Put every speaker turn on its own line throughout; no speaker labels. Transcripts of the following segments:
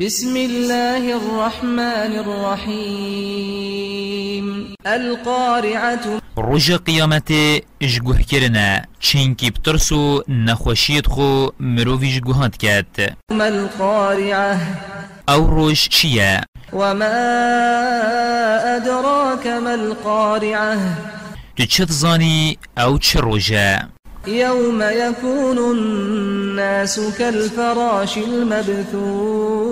بسم الله الرحمن الرحيم. القارعة
روژ قیامت اجگوه کرنا چینکی بترسو نخوشیت خو مروفی جگوهات کت
ما القارعة؟
أو روش چیه؟
وما أدراك ما القارعة؟
زانی أو چه روژه؟
يوم يكون الناس كالفراش المبثوث.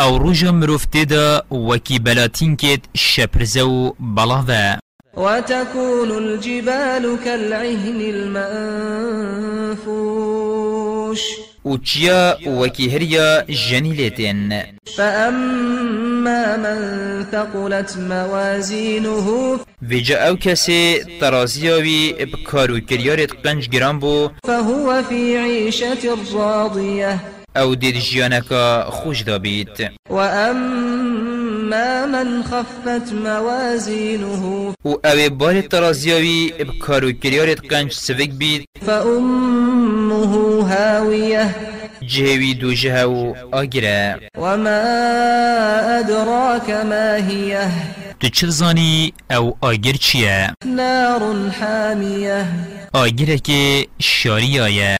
أو روژه مروف تیدا وکی بلاتین کت شپرزو بلاوه
وتكون الجبال كالعهن المنفوش.
و چیا وکی هریا جنیلیتین
فأما من ثقلت موازينه
ویجا أو کسی ترازیاوی بکارو کریارت قنج گران بو
فهو في عيشة راضية.
أو دید جیانکا خوش
وأما من خفت موازينه
و أو بار ترازیاوی بکارو کریارت قنج سوک بید
فأمه هاوية
جهوی دو جهو آگره
وما أدراك ما هي
تو چه زانی أو آگر چیه؟
نار حامية.
آگره که شاری آیه